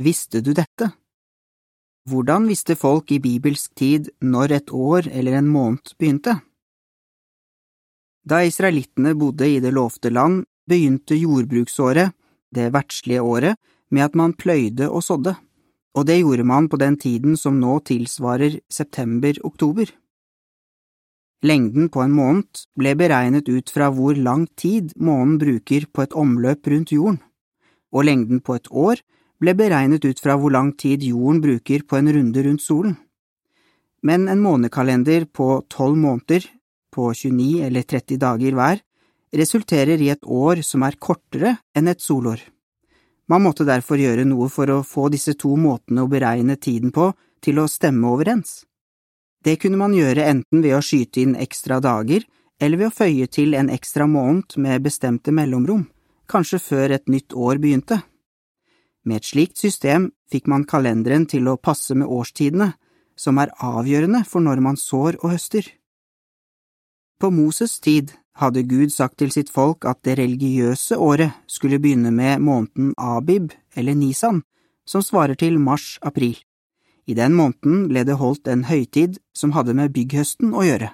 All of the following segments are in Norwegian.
Visste du dette? Hvordan visste folk i bibelsk tid når et år eller en måned begynte? Da israelittene bodde i det lovte land, begynte jordbruksåret, det verdslige året, med at man pløyde og sådde, og det gjorde man på den tiden som nå tilsvarer september–oktober. Lengden på en måned ble beregnet ut fra hvor lang tid månen bruker på et omløp rundt jorden, og lengden på et år ble beregnet ut fra hvor lang tid jorden bruker på en runde rundt solen. Men en månekalender på tolv måneder på 29 eller 30 dager hver, resulterer i et år som er kortere enn et solår. Man måtte derfor gjøre noe for å få disse to måtene å beregne tiden på til å stemme overens. Det kunne man gjøre enten ved å skyte inn ekstra dager eller ved å føye til en ekstra måned med bestemte mellomrom, kanskje før et nytt år begynte. Med et slikt system fikk man kalenderen til å passe med årstidene, som er avgjørende for når man sår og høster. På Moses' tid hadde Gud sagt til sitt folk at det religiøse året skulle begynne med måneden Abib, eller Nisan, som svarer til mars–april. I den måneden ble det holdt en høytid som hadde med bygghøsten å gjøre.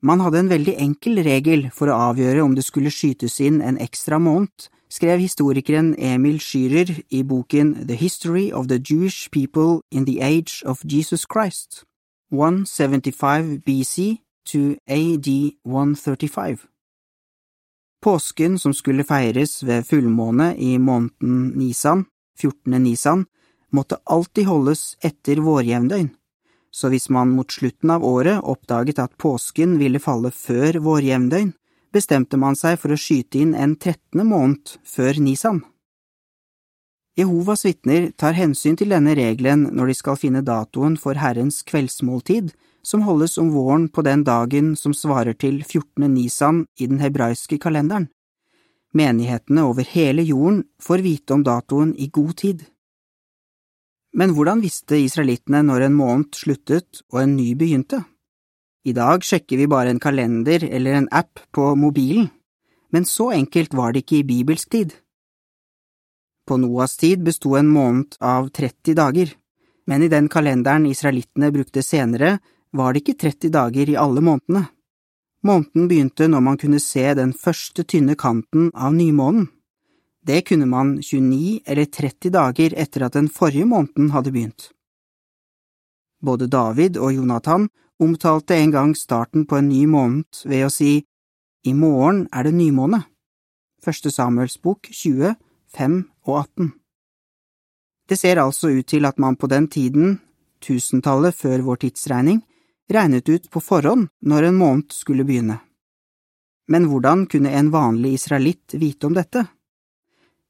Man hadde en veldig enkel regel for å avgjøre om det skulle skytes inn en ekstra måned, skrev historikeren Emil Schürer i boken The History of the Jewish People in the Age of Jesus Christ, 175 BC to AD 135. Påsken som skulle feires ved fullmåne i måneden Nisan, 14. Nisan, måtte alltid holdes etter vårjevndøgn, så hvis man mot slutten av året oppdaget at påsken ville falle før vårjevndøgn, bestemte man seg for å skyte inn en trettende måned før Nisan. Jehovas vitner tar hensyn til denne regelen når de skal finne datoen for Herrens kveldsmåltid, som holdes om våren på den dagen som svarer til 14. nisan i den hebraiske kalenderen. Menighetene over hele jorden får vite om datoen i god tid. Men hvordan visste israelittene når en måned sluttet og en ny begynte? I dag sjekker vi bare en kalender eller en app på mobilen, men så enkelt var det ikke i bibelsk tid. På Noas tid besto en måned av 30 dager, men i den kalenderen israelittene brukte senere, var det ikke 30 dager i alle månedene. Måneden begynte når man kunne se den første tynne kanten av nymånen. Det kunne man 29 eller 30 dager etter at den forrige måneden hadde begynt. Både David og Jonathan omtalte en gang starten på en ny måned ved å si I morgen er det nymåne. Første Samuels bok 20, 5 og 18. Det ser altså ut til at man på den tiden, tusentallet før vår tidsregning, regnet ut på forhånd når en måned skulle begynne. Men hvordan kunne en vanlig israelitt vite om dette?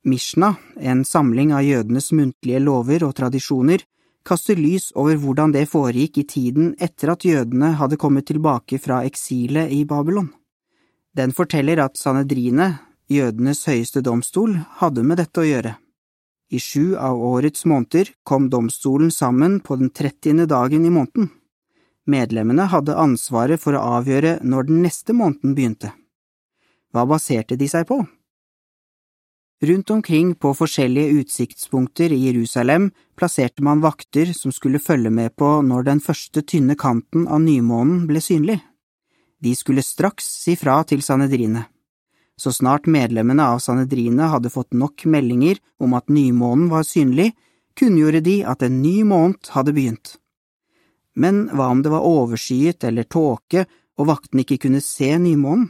Mishna, en samling av jødenes muntlige lover og tradisjoner, kaster lys over hvordan det foregikk i tiden etter at jødene hadde kommet tilbake fra eksilet i Babylon. Den forteller at Sanedrine, jødenes høyeste domstol, hadde med dette å gjøre. I sju av årets måneder kom domstolen sammen på den trettiende dagen i måneden. Medlemmene hadde ansvaret for å avgjøre når den neste måneden begynte. Hva baserte de seg på? Rundt omkring på forskjellige utsiktspunkter i Jerusalem plasserte man vakter som skulle følge med på når den første tynne kanten av nymånen ble synlig. De skulle straks si fra til sanedrinet. Så snart medlemmene av sanedrinet hadde fått nok meldinger om at nymånen var synlig, kunngjorde de at en ny måned hadde begynt. Men hva om det var overskyet eller tåke og vaktene ikke kunne se nymånen?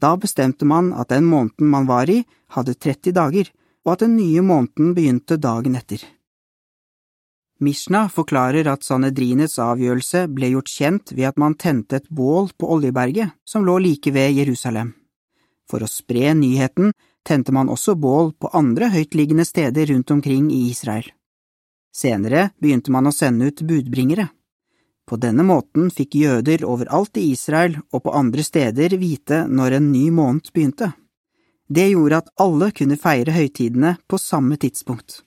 Da bestemte man at den måneden man var i, hadde 30 dager, og at den nye måneden begynte dagen etter. Mishna forklarer at Sanedrinets avgjørelse ble gjort kjent ved at man tente et bål på Oljeberget, som lå like ved Jerusalem. For å spre nyheten tente man også bål på andre høytliggende steder rundt omkring i Israel. Senere begynte man å sende ut budbringere. På denne måten fikk jøder overalt i Israel og på andre steder vite når en ny måned begynte. Det gjorde at alle kunne feire høytidene på samme tidspunkt.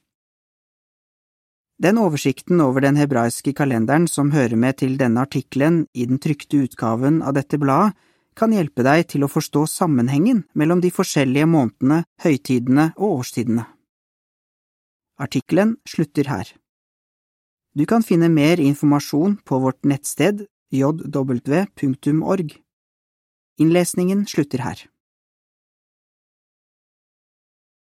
Den oversikten over den hebraiske kalenderen som hører med til denne artikkelen i den trykte utgaven av dette bladet, kan hjelpe deg til å forstå sammenhengen mellom de forskjellige månedene, høytidene og årstidene. Artikkelen slutter her. Du kan finne mer informasjon på vårt nettsted jw.org. Innlesningen slutter her.